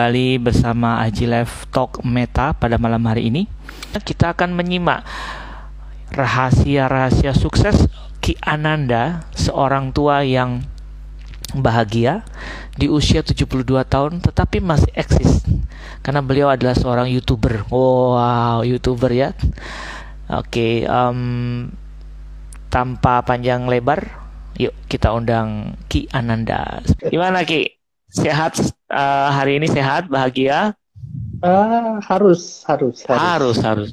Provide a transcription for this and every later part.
kembali bersama Aji Live Talk Meta pada malam hari ini. Kita akan menyimak rahasia-rahasia sukses Ki Ananda, seorang tua yang bahagia di usia 72 tahun tetapi masih eksis karena beliau adalah seorang YouTuber. Wow, YouTuber ya. Oke, okay, um, tanpa panjang lebar, yuk kita undang Ki Ananda. Gimana Ki? Sehat uh, hari ini sehat, bahagia? Uh, harus, harus, harus. Harus, harus.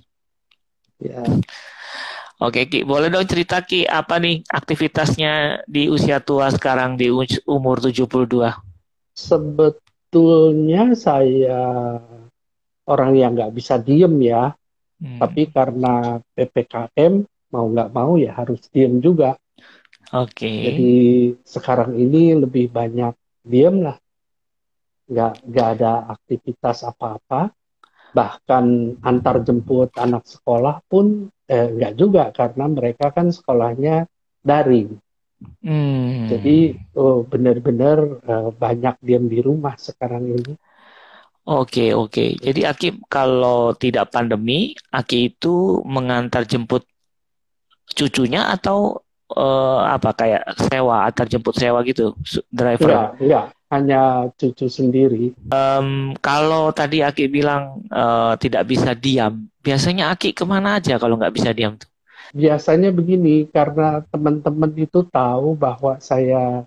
Ya. Oke, Ki, boleh dong cerita Ki apa nih aktivitasnya di usia tua sekarang di umur 72? Sebetulnya saya orang yang nggak bisa diem ya, hmm. tapi karena PPKM mau nggak mau ya harus diem juga. Oke. Okay. Jadi sekarang ini lebih banyak diem lah nggak nggak ada aktivitas apa-apa bahkan antar jemput anak sekolah pun eh, nggak juga karena mereka kan sekolahnya daring hmm. jadi oh, benar-benar eh, banyak diam di rumah sekarang ini Oke oke. Jadi Aki kalau tidak pandemi, Aki itu mengantar jemput cucunya atau uh, apa kayak sewa antar jemput sewa gitu driver? Iya, iya hanya cucu sendiri. Um, kalau tadi Aki bilang uh, tidak bisa diam, biasanya Aki ke mana aja kalau nggak bisa diam tuh? Biasanya begini, karena teman-teman itu tahu bahwa saya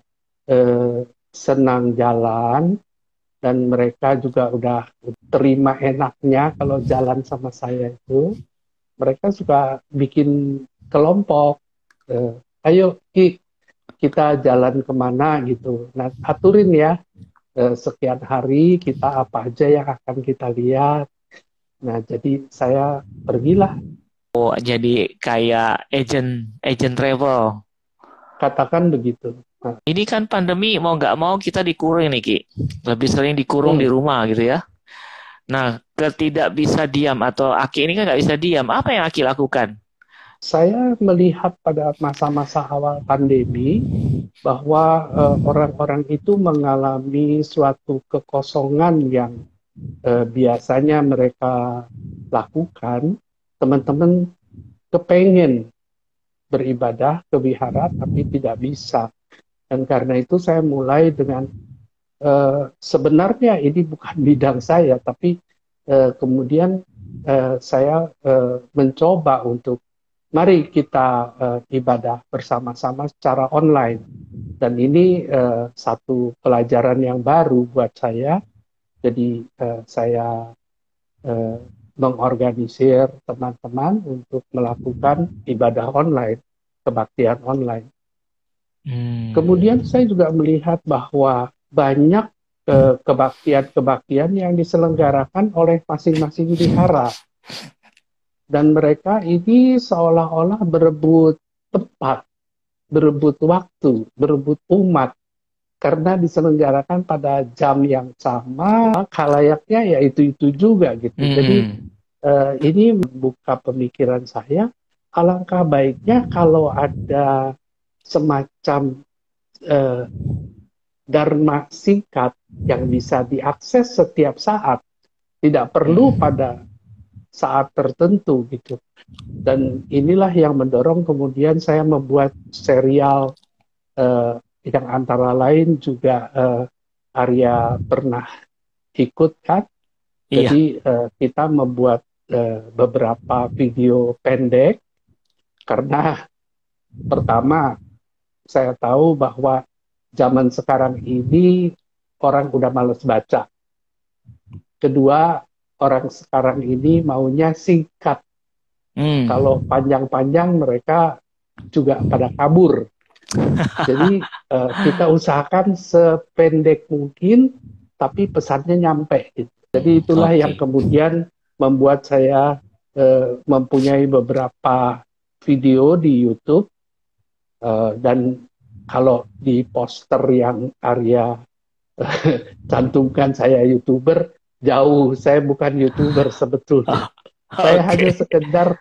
uh, senang jalan dan mereka juga udah terima enaknya kalau jalan sama saya itu. Mereka suka bikin kelompok. Uh, ayo Ki, kita jalan ke mana gitu. Nah, aturin ya eh, sekian hari kita apa aja yang akan kita lihat. Nah, jadi saya pergilah. Oh, jadi kayak agent agent travel. Katakan begitu. Nah. Ini kan pandemi mau nggak mau kita dikurung nih Ki. Lebih sering dikurung hmm. di rumah gitu ya. Nah, ketidak bisa diam atau Aki ini kan nggak bisa diam. Apa yang Aki lakukan? Saya melihat pada masa-masa awal pandemi bahwa uh, orang-orang itu mengalami suatu kekosongan yang uh, biasanya mereka lakukan. Teman-teman kepengen beribadah ke wihara tapi tidak bisa. Dan karena itu saya mulai dengan uh, sebenarnya ini bukan bidang saya, tapi uh, kemudian uh, saya uh, mencoba untuk mari kita uh, ibadah bersama-sama secara online. Dan ini uh, satu pelajaran yang baru buat saya. Jadi uh, saya uh, mengorganisir teman-teman untuk melakukan ibadah online, kebaktian online. Hmm. Kemudian saya juga melihat bahwa banyak kebaktian-kebaktian yang diselenggarakan oleh masing-masing wihara dan mereka ini seolah-olah berebut tempat, berebut waktu, berebut umat karena diselenggarakan pada jam yang sama, kalayaknya ya itu-itu juga gitu. Hmm. Jadi uh, ini membuka pemikiran saya, alangkah baiknya kalau ada semacam uh, dharma singkat yang bisa diakses setiap saat, tidak perlu hmm. pada saat tertentu gitu. Dan inilah yang mendorong kemudian saya membuat serial uh, yang antara lain juga uh, Arya pernah ikut kan. Iya. Jadi uh, kita membuat uh, beberapa video pendek karena pertama saya tahu bahwa zaman sekarang ini orang udah males baca. Kedua, orang sekarang ini maunya singkat. Hmm. Kalau panjang-panjang mereka juga pada kabur. Jadi uh, kita usahakan sependek mungkin, tapi pesannya nyampe. Gitu. Jadi itulah okay. yang kemudian membuat saya uh, mempunyai beberapa video di YouTube uh, dan kalau di poster yang Arya cantumkan saya youtuber jauh. Saya bukan youtuber sebetulnya. Saya hanya sekedar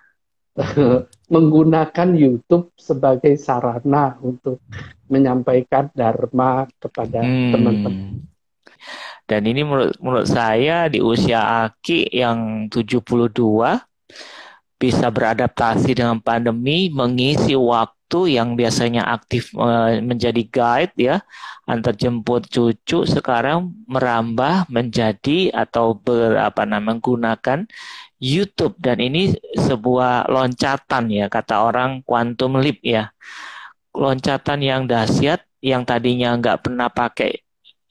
menggunakan YouTube sebagai sarana untuk menyampaikan dharma kepada hmm. teman-teman. Dan ini menurut menurut saya di usia Aki yang 72 bisa beradaptasi dengan pandemi, mengisi waktu yang biasanya aktif uh, menjadi guide ya, antar jemput cucu sekarang merambah menjadi atau berapa nama menggunakan YouTube dan ini sebuah loncatan ya kata orang quantum leap ya. Loncatan yang dahsyat yang tadinya nggak pernah pakai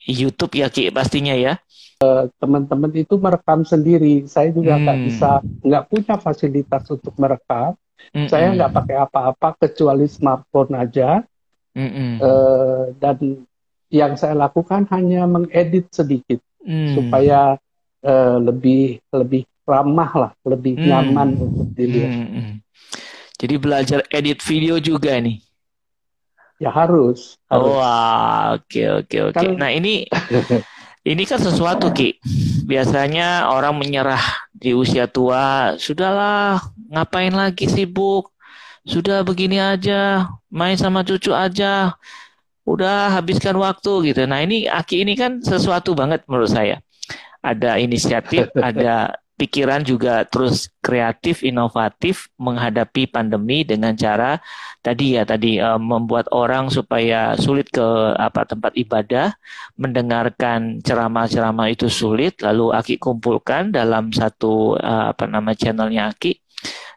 YouTube ya Ki pastinya ya. Eh, teman-teman itu merekam sendiri. Saya juga nggak hmm. bisa, nggak punya fasilitas untuk merekam. Mm -mm. Saya nggak pakai apa-apa kecuali smartphone aja. Mm -mm. Uh, dan yang saya lakukan hanya mengedit sedikit mm. supaya uh, lebih lebih ramah lah, lebih mm. nyaman untuk dilihat. Mm -mm. Jadi belajar edit video juga nih. Ya harus. harus. Oh, oke oke oke. Kan nah ini ini kan sesuatu ki. Biasanya orang menyerah di usia tua. Sudahlah, ngapain lagi sibuk? Sudah begini aja, main sama cucu aja. Udah habiskan waktu gitu. Nah ini Aki ini kan sesuatu banget menurut saya. Ada inisiatif, ada pikiran juga terus kreatif, inovatif menghadapi pandemi dengan cara tadi ya tadi uh, membuat orang supaya sulit ke apa tempat ibadah, mendengarkan ceramah-ceramah itu sulit, lalu Aki kumpulkan dalam satu uh, apa nama channelnya Aki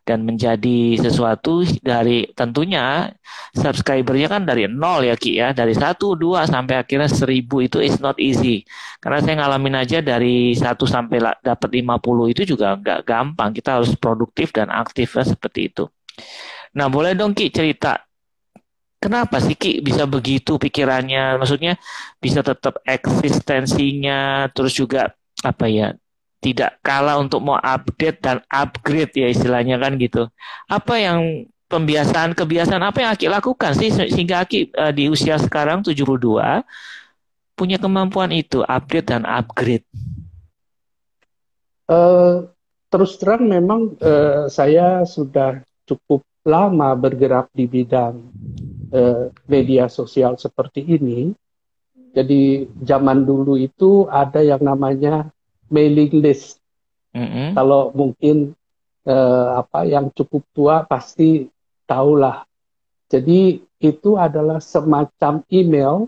dan menjadi sesuatu dari tentunya subscribernya kan dari nol ya Ki ya. Dari satu dua sampai akhirnya seribu itu is not easy. Karena saya ngalamin aja dari satu sampai dapat 50 itu juga nggak gampang. Kita harus produktif dan aktif ya, seperti itu. Nah boleh dong Ki cerita. Kenapa sih Ki bisa begitu pikirannya? Maksudnya bisa tetap eksistensinya, terus juga apa ya tidak kalah untuk mau update dan upgrade ya istilahnya kan gitu. Apa yang pembiasaan kebiasaan apa yang Aki lakukan sih sehingga Aki uh, di usia sekarang 72 punya kemampuan itu update dan upgrade? Uh, terus terang memang uh, saya sudah cukup lama bergerak di bidang uh, media sosial seperti ini. Jadi zaman dulu itu ada yang namanya mailing list. Mm-hmm. Kalau mungkin uh, apa yang cukup tua pasti tahulah. Jadi itu adalah semacam email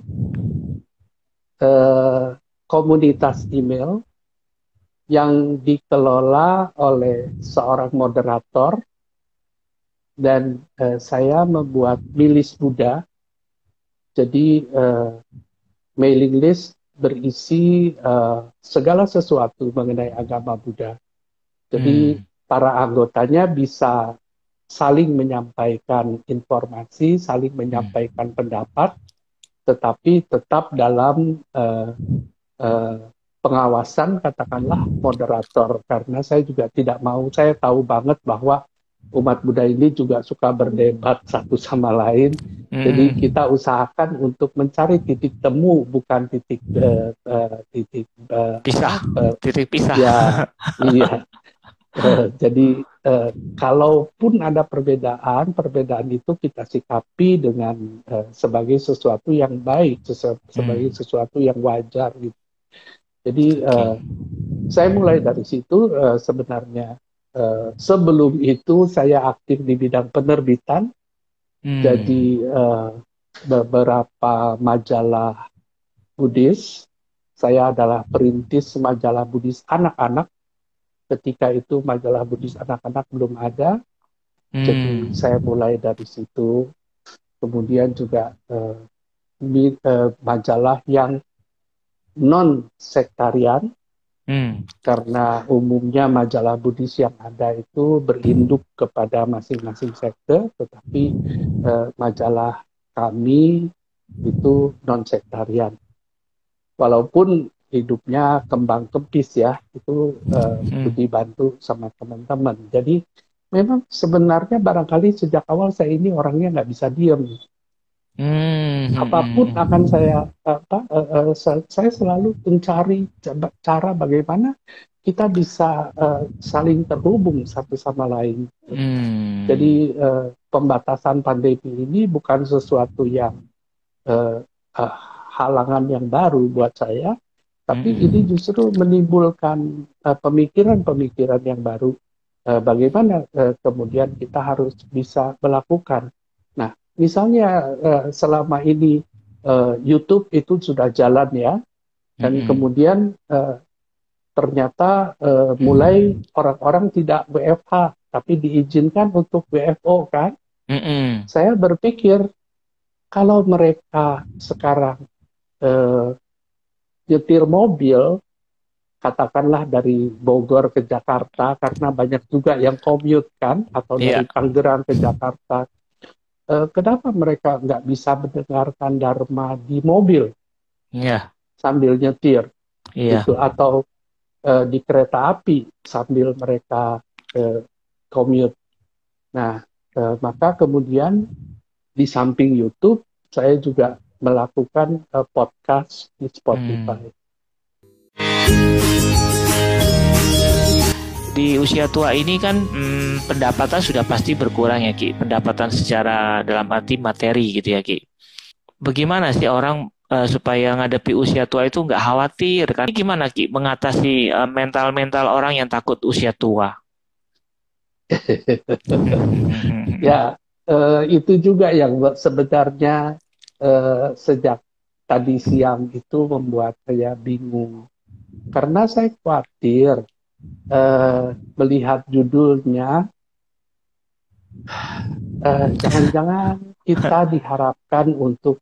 uh, komunitas email yang dikelola oleh seorang moderator dan uh, saya membuat milis Buddha. Jadi uh, mailing list berisi uh, segala sesuatu mengenai agama Buddha. Jadi hmm. para anggotanya bisa saling menyampaikan informasi, saling hmm. menyampaikan hmm. pendapat, tetapi tetap dalam uh, uh, pengawasan katakanlah moderator karena saya juga tidak mau saya tahu banget bahwa umat Buddha ini juga suka berdebat satu sama lain. Hmm. Jadi kita usahakan untuk mencari titik temu bukan titik uh, uh, titik uh, pisah, uh, titik pisah. Ya, iya. Uh, jadi uh, kalaupun ada perbedaan, perbedaan itu kita sikapi dengan uh, sebagai sesuatu yang baik, sesu sebagai hmm. sesuatu yang wajar gitu. Jadi uh, saya mulai dari situ uh, sebenarnya Eh, sebelum itu saya aktif di bidang penerbitan. Hmm. Jadi uh, beberapa majalah Buddhis. Saya adalah perintis majalah Buddhis anak-anak. Ketika itu majalah Buddhis anak-anak belum ada. Hmm. Jadi saya mulai dari situ. Kemudian juga uh, uh, majalah yang non sektarian Hmm. Karena umumnya majalah Buddhis yang ada itu berinduk kepada masing-masing sekte, tetapi eh, majalah kami itu non sektarian. Walaupun hidupnya kembang kempis ya, itu eh, hmm. dibantu sama teman-teman. Jadi memang sebenarnya barangkali sejak awal saya ini orangnya nggak bisa diem. Hmm, Apa pun hmm, akan saya apa uh, uh, saya selalu mencari cara bagaimana kita bisa uh, saling terhubung satu sama lain. Hmm. Jadi uh, pembatasan pandemi ini bukan sesuatu yang uh, uh, halangan yang baru buat saya, Tapi Hmm. ini justru menimbulkan pemikiran-pemikiran yang baru. Eh, bagaimana eh, kemudian kita harus bisa melakukan. Nah, misalnya eh, selama ini eh, YouTube itu sudah jalan ya, dan Mm-mm. kemudian eh, ternyata eh, mulai orang-orang tidak WFH, tapi diizinkan untuk WFO kan. Mm-mm. Saya berpikir kalau mereka sekarang eh, nyetir mobil, katakanlah dari Bogor ke Jakarta, karena banyak juga yang commute kan, atau dari Iya. Tangerang ke Jakarta. Eh, kenapa mereka nggak bisa mendengarkan Dharma di mobil Iya, sambil nyetir? iya. gitu atau eh, di kereta api sambil mereka eh, commute. Nah, eh, maka kemudian di samping YouTube saya juga melakukan eh, podcast di Spotify. Di usia tua ini kan hmm, pendapatan sudah pasti berkurang ya Ki. Pendapatan secara dalam arti materi gitu ya Ki. Bagaimana sih orang eh, supaya ngadepi usia tua itu nggak khawatir kan? Gimana Ki mengatasi eh, mental-mental orang yang takut usia tua? Ya, eh, itu juga yang sebenarnya eh, sejak tadi siang itu membuat saya bingung. Karena saya khawatir eh, melihat judulnya, eh, jangan-jangan kita diharapkan untuk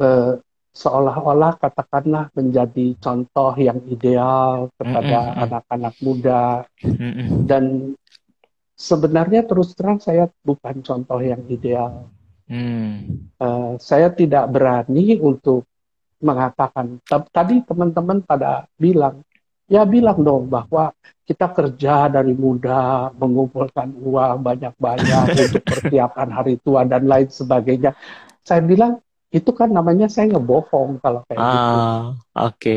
eh, seolah-olah katakanlah menjadi contoh yang ideal kepada anak-anak muda Mm-mm. dan sebenarnya terus terang saya bukan contoh yang ideal. Hmm. Eh, saya tidak berani untuk mengatakan. Tadi teman-teman pada bilang, ya bilang dong bahwa kita kerja dari muda, mengumpulkan uang banyak-banyak untuk persiapan hari tua dan lain sebagainya. Saya bilang itu kan namanya saya ngebohong kalau kayak gitu. Ah, oke.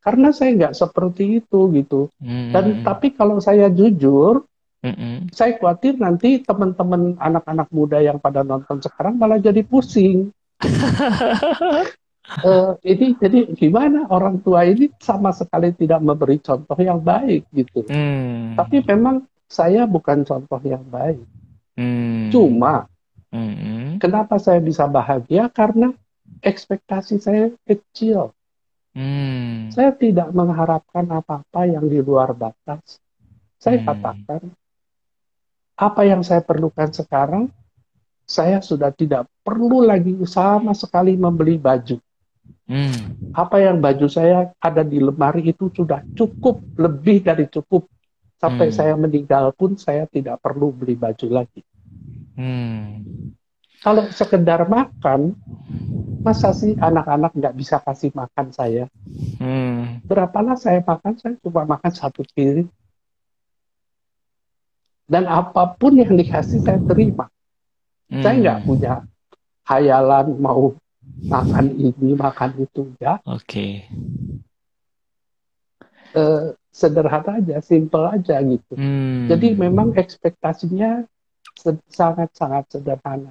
Karena saya nggak seperti itu gitu. Hmm. Dan tapi kalau saya jujur, Mm-mm. saya khawatir nanti teman-teman anak-anak muda yang pada nonton sekarang malah jadi pusing. Eh, ini jadi gimana orang tua ini sama sekali tidak memberi contoh yang baik gitu. Hmm. Tapi memang saya bukan contoh yang baik. Hmm. Cuma Mm-mm. kenapa saya bisa bahagia karena ekspektasi saya kecil. Hmm. Saya tidak mengharapkan apa-apa yang di luar batas. Saya Hmm. katakan apa yang saya perlukan sekarang, saya sudah tidak perlu lagi sama sekali membeli baju. Hmm. Apa yang baju saya ada di lemari itu sudah cukup, lebih dari cukup. Sampai Hmm. saya meninggal pun saya tidak perlu beli baju lagi. Hmm. Kalau sekedar makan, masa sih anak-anak nggak bisa kasih makan saya? Hmm. Berapalah saya makan, saya cuma makan satu piring. Dan apa pun yang dikasih saya terima. Saya Hmm. nggak punya hayalan mau makan ini, makan itu. Ya, Oke. Eh, sederhana aja, simple aja gitu. Hmm. Jadi memang ekspektasinya se- sangat-sangat sederhana.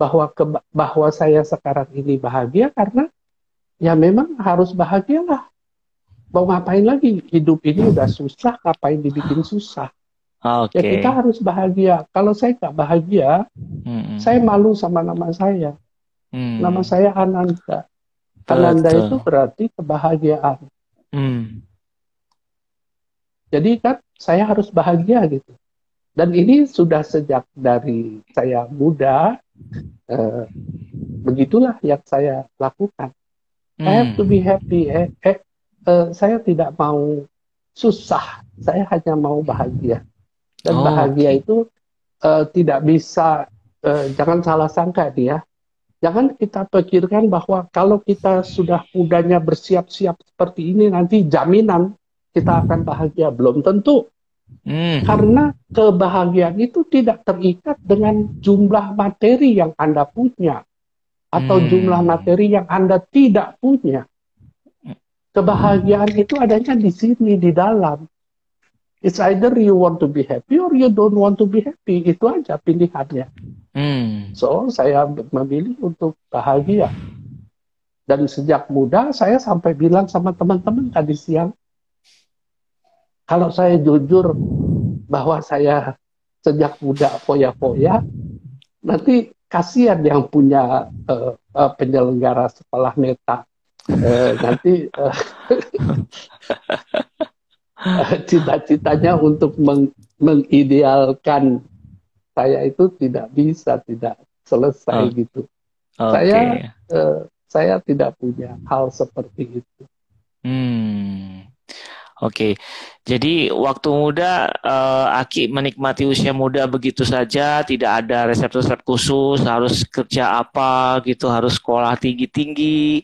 Bahwa ke- bahwa saya sekarang ini bahagia karena ya memang harus bahagialah. Mau ngapain lagi? Hidup ini udah susah, ngapain dibikin susah? Oke. Ya kita harus bahagia. Kalau saya nggak bahagia, Hmm. saya malu sama nama saya. Hmm. Nama saya Ananda. Ananda Betul. itu berarti kebahagiaan. Hmm. Jadi kan saya harus bahagia gitu. Dan ini sudah sejak dari saya muda, eh, begitulah yang saya lakukan. I have to be happy. Eh, eh, eh, saya tidak mau susah, saya hanya mau bahagia. Dan Oh, bahagia itu eh, tidak bisa, eh, jangan salah sangka dia. Jangan kita pikirkan bahwa kalau kita sudah mudanya bersiap-siap seperti ini, nanti jaminan kita akan bahagia. Belum tentu. Hmm. Karena kebahagiaan itu tidak terikat dengan jumlah materi yang Anda punya atau Hmm. jumlah materi yang Anda tidak punya. Kebahagiaan itu adanya di sini, di dalam. It's either you want to be happy or you don't want to be happy. Itu aja pilihannya. Hmm. So, saya memilih untuk bahagia. Dan sejak muda saya sampai bilang sama teman-teman tadi siang, kalau saya jujur bahwa saya sejak muda foya-foya, nanti kasihan yang punya uh, uh, penyelenggara sekolah neta. Uh, nanti cita-citanya untuk meng mengidealkan saya itu tidak bisa, tidak selesai oh. gitu. Okay. Saya uh, saya tidak punya hal seperti itu. Hmm. Oke, jadi waktu muda uh, Aki menikmati usia muda begitu saja, tidak ada resep-resep khusus, harus kerja apa gitu, harus sekolah tinggi-tinggi,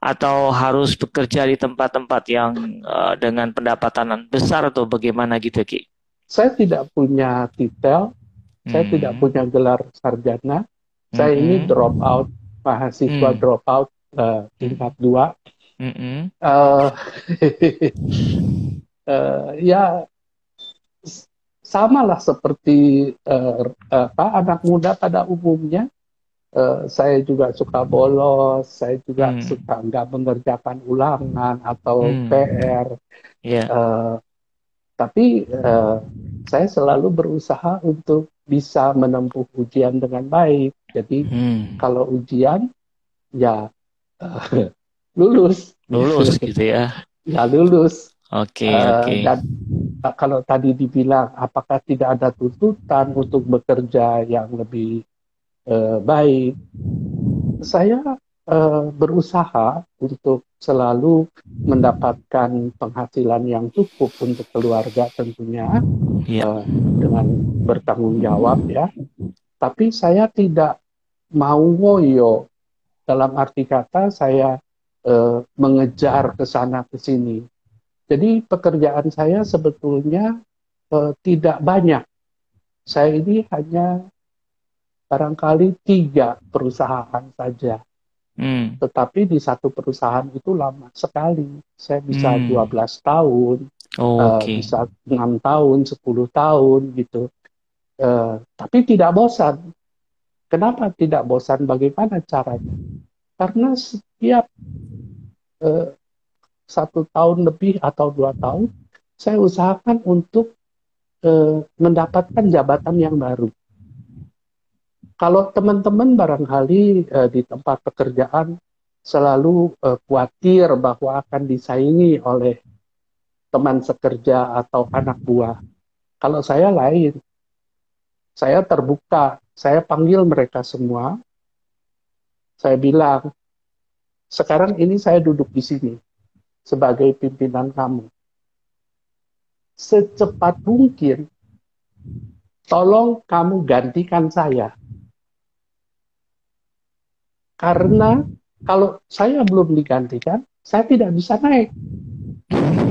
atau harus bekerja di tempat-tempat yang uh, dengan pendapatan besar atau bagaimana gitu, Ki? Saya tidak punya titel, hmm. saya tidak punya gelar sarjana, saya hmm. ini drop out mahasiswa hmm. drop out uh, tingkat dua Mm -hmm. uh, uh, ya sama lah seperti uh, apa anak muda pada umumnya. Uh, saya juga suka bolos, saya juga hmm. suka nggak mengerjakan ulangan atau hmm. PR. Yeah. Uh, tapi uh, saya selalu berusaha untuk bisa menempuh ujian dengan baik. Jadi hmm. kalau ujian ya uh, lulus lulus gitu ya ya lulus oke okay, uh, eh, oke okay. dan uh, kalau tadi dibilang apakah tidak ada tuntutan untuk bekerja yang lebih uh, baik saya uh, berusaha untuk selalu mendapatkan penghasilan yang cukup untuk keluarga tentunya yeah. Iya. uh, dengan bertanggung jawab ya tapi saya tidak mau ngoyo dalam arti kata saya uh, mengejar ke sana ke sini. Jadi pekerjaan saya sebetulnya uh, tidak banyak. Saya ini hanya barangkali tiga perusahaan saja. Hmm. Tetapi di satu perusahaan itu lama sekali. Saya bisa hmm. 12 tahun, oh, uh, bisa enam tahun, 10 tahun gitu. Uh, tapi tidak bosan. Kenapa tidak bosan? Bagaimana caranya? Karena setiap eh, satu tahun lebih atau dua tahun, saya usahakan untuk eh, mendapatkan jabatan yang baru. Kalau teman-teman barangkali eh, di tempat pekerjaan selalu eh, khawatir bahwa akan disaingi oleh teman sekerja atau anak buah. Kalau saya lain, saya terbuka, saya panggil mereka semua, saya bilang, sekarang ini saya duduk di sini sebagai pimpinan kamu. Secepat mungkin, tolong kamu gantikan saya. Karena kalau saya belum digantikan, saya tidak bisa naik.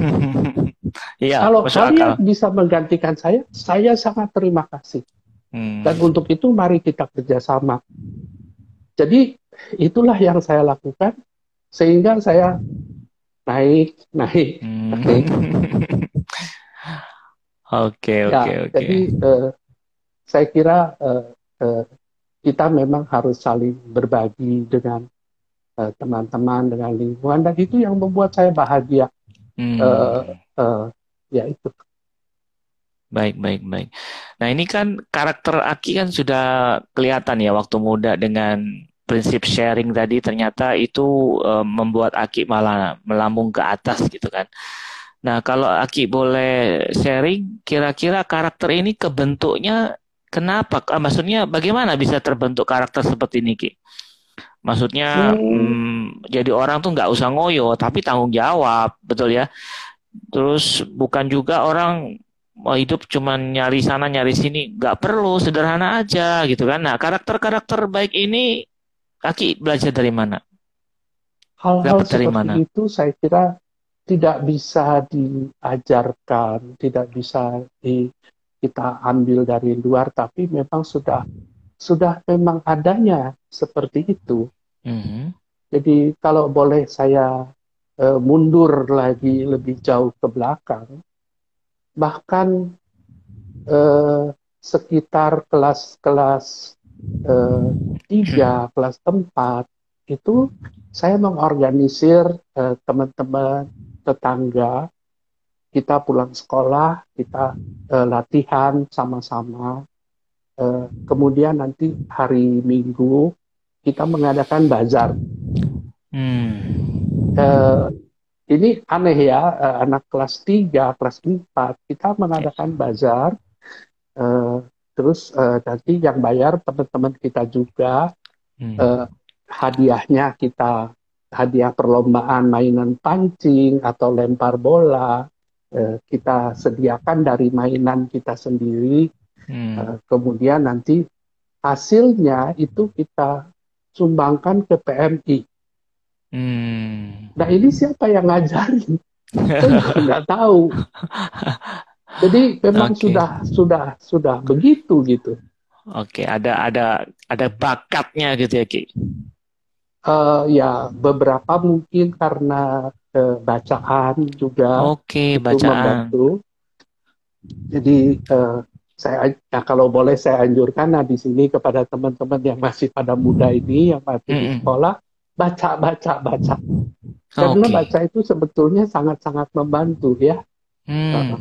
ya, kalau kalian bisa menggantikan saya, saya sangat terima kasih. Hmm. Dan untuk itu mari kita kerjasama. Jadi itulah yang saya lakukan sehingga saya naik naik hmm. naik oke ya, oke oke jadi uh, saya kira uh, uh, kita memang harus saling berbagi dengan teman-teman uh, dengan lingkungan dan itu yang membuat saya bahagia hmm. uh, uh, ya itu Baik, baik, baik. Nah, ini kan karakter Aki kan sudah kelihatan ya waktu muda dengan prinsip sharing tadi ternyata itu uh, membuat Aki malah melambung ke atas gitu kan. Nah, kalau Aki boleh sharing, kira-kira karakter ini kebentuknya kenapa? Ah, maksudnya bagaimana bisa terbentuk karakter seperti ini, Ki? Maksudnya hmm. Hmm, jadi orang tuh nggak usah ngoyo, tapi tanggung jawab, betul ya? Terus bukan juga orang mau hidup cuman nyari sana nyari sini, nggak perlu, sederhana aja gitu kan. Nah, karakter-karakter baik ini Kaki belajar dari mana? Hal-hal seperti mana? itu saya kira tidak bisa diajarkan, tidak bisa di, kita ambil dari luar, tapi memang sudah sudah memang adanya seperti itu. Mm-hmm. Jadi kalau boleh saya uh, mundur lagi lebih jauh ke belakang, bahkan uh, sekitar kelas-kelas Eh, tiga, kelas empat, itu saya mengorganisir uh, teman-teman tetangga kita pulang sekolah kita uh, latihan sama-sama. Uh, kemudian nanti hari Minggu kita mengadakan bazar. Hmm. uh, ini aneh ya uh, anak kelas 3 kelas 4 kita mengadakan bazar. Uh, terus uh, nanti yang bayar teman-teman kita juga. Hmm. uh, hadiahnya kita hadiah perlombaan mainan pancing atau lempar bola eh, kita sediakan dari mainan kita sendiri hmm. eh, kemudian nanti hasilnya itu kita sumbangkan ke PMI hmm. nah ini siapa yang ngajarin saya nggak tahu jadi memang okay. sudah sudah sudah begitu gitu Oke, ada ada ada bakatnya gitu ya Ki. Uh, ya beberapa mungkin karena uh, bacaan juga Oke, bacaan. membantu. Jadi uh, saya ya kalau boleh saya anjurkan nah di sini kepada teman-teman yang masih pada muda ini yang masih mm -hmm. di sekolah baca baca baca. Karena okay. baca itu sebetulnya sangat-sangat membantu ya. Hmm. Uh,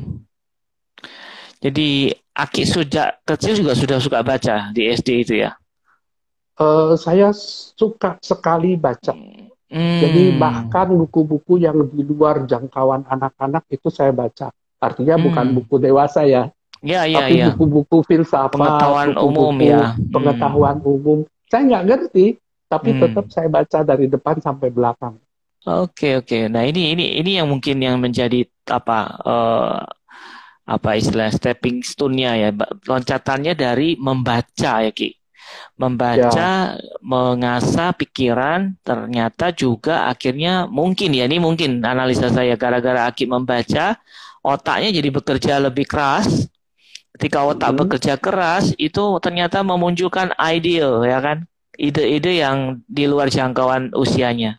Jadi Aki sejak kecil juga sudah suka baca di SD itu ya? Uh, saya suka sekali baca. Hmm. Jadi bahkan buku-buku yang di luar jangkauan anak-anak itu saya baca. Artinya hmm. bukan buku dewasa ya. Ya, ya, tapi ya. buku-buku filsafat, pengetahuan buku -buku umum ya. Hmm. Pengetahuan umum. Saya nggak ngerti, tapi hmm. tetap saya baca dari depan sampai belakang. Oke, oke. Nah, ini ini ini yang mungkin yang menjadi apa uh, apa istilah stepping stone-nya ya. Loncatannya dari membaca ya, Ki membaca, ya. mengasah pikiran, ternyata juga akhirnya mungkin ya ini mungkin analisa saya gara-gara Aki membaca otaknya jadi bekerja lebih keras. Ketika otak hmm. bekerja keras itu ternyata memunculkan ide ya kan, ide-ide yang di luar jangkauan usianya.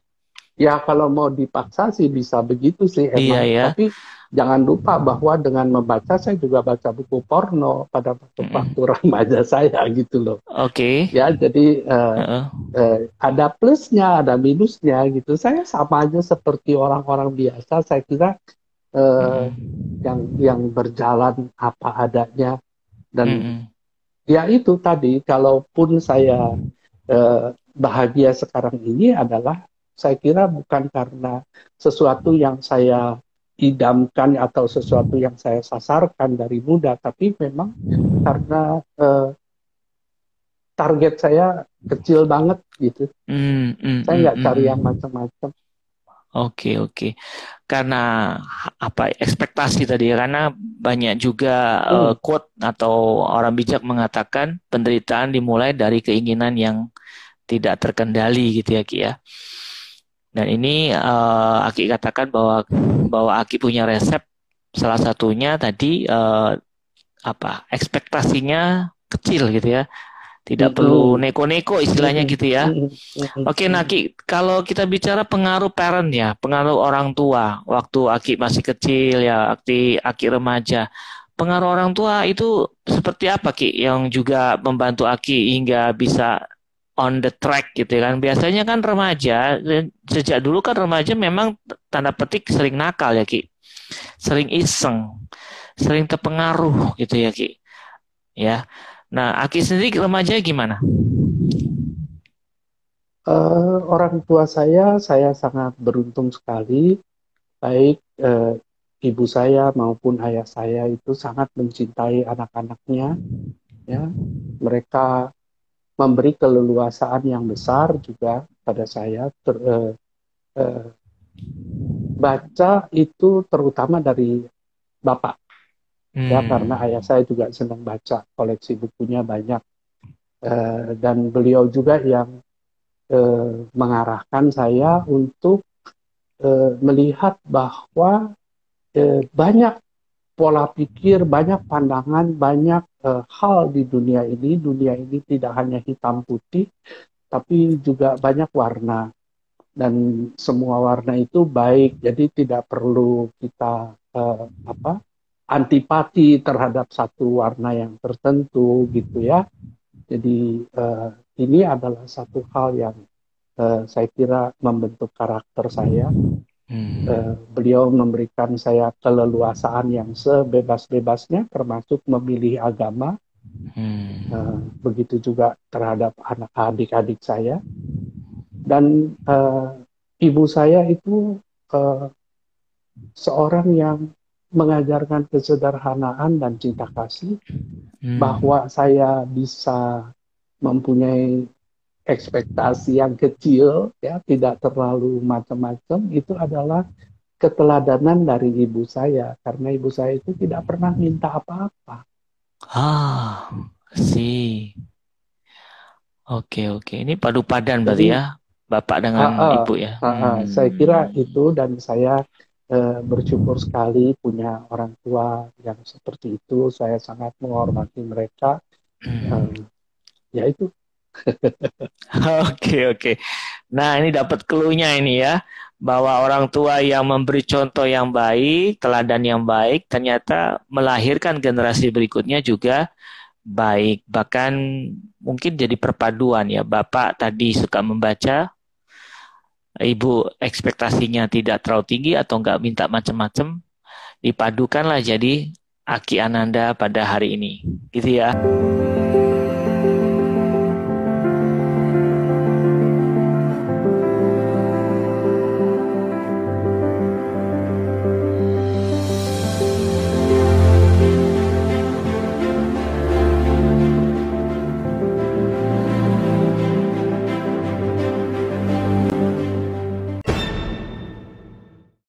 Ya kalau mau dipaksa sih bisa begitu sih emang. Iya, ya. Tapi jangan lupa bahwa dengan membaca saya juga baca buku porno pada waktu waktu mm. remaja saya gitu loh. Oke. Okay. Ya jadi uh, uh -uh. Uh, ada plusnya, ada minusnya gitu. Saya sama aja seperti orang-orang biasa. Saya kira uh, mm. yang yang berjalan apa adanya dan mm. ya itu tadi. Kalaupun saya uh, bahagia sekarang ini adalah saya kira bukan karena sesuatu yang saya idamkan atau sesuatu yang saya sasarkan dari muda, tapi memang karena uh, target saya kecil banget gitu. Mm, mm, saya nggak mm, cari mm. yang macam-macam. Oke okay, oke, okay. karena apa ekspektasi tadi karena banyak juga hmm. uh, quote atau orang bijak mengatakan penderitaan dimulai dari keinginan yang tidak terkendali gitu ya Ki ya. Dan ini uh, Aki katakan bahwa bahwa Aki punya resep salah satunya tadi uh, apa ekspektasinya kecil gitu ya tidak perlu neko-neko istilahnya gitu ya. Oke, Naki, kalau kita bicara pengaruh parent ya, pengaruh orang tua waktu Aki masih kecil ya, Aki Aki remaja. Pengaruh orang tua itu seperti apa Ki yang juga membantu Aki hingga bisa on the track gitu kan. Biasanya kan remaja sejak dulu kan remaja memang tanda petik sering nakal ya Ki. Sering iseng, sering terpengaruh gitu ya Ki. Ya. Nah, Aki sendiri remaja gimana? Uh, orang tua saya, saya sangat beruntung sekali. Baik uh, ibu saya maupun ayah saya itu sangat mencintai anak-anaknya. Ya, mereka memberi keleluasaan yang besar juga pada saya. Ter, eh, eh, baca itu terutama dari bapak. Ya, hmm. ya karena ayah saya juga senang baca koleksi bukunya banyak. Eh, dan beliau juga yang eh, mengarahkan saya untuk eh, melihat bahwa eh, banyak pola pikir, banyak pandangan, banyak uh, hal di dunia ini. Dunia ini tidak hanya hitam putih, tapi juga banyak warna. Dan semua warna itu baik, jadi tidak perlu kita uh, apa antipati terhadap satu warna yang tertentu gitu ya. Jadi uh, ini adalah satu hal yang uh, saya kira membentuk karakter saya. Hmm. Uh, beliau memberikan saya keleluasaan yang sebebas-bebasnya, termasuk memilih agama. Hmm. Uh, begitu juga terhadap anak adik-adik saya. Dan uh, ibu saya itu uh, seorang yang mengajarkan kesederhanaan dan cinta kasih, hmm. bahwa saya bisa mempunyai ekspektasi yang kecil, ya tidak terlalu macam-macam, itu adalah keteladanan dari ibu saya, karena ibu saya itu tidak pernah minta apa-apa. Ah, sih. Oke oke, ini padu padan berarti ya, bapak dengan uh, uh, ibu ya. Uh, uh, hmm. Saya kira itu dan saya uh, bersyukur sekali punya orang tua yang seperti itu. Saya sangat menghormati mereka. Hmm. Uh, ya itu Oke oke. Nah ini dapat keluhnya ini ya bahwa orang tua yang memberi contoh yang baik, teladan yang baik, ternyata melahirkan generasi berikutnya juga baik. Bahkan mungkin jadi perpaduan ya. Bapak tadi suka membaca, ibu ekspektasinya tidak terlalu tinggi atau nggak minta macam-macam, dipadukanlah jadi Aki Ananda pada hari ini, gitu ya.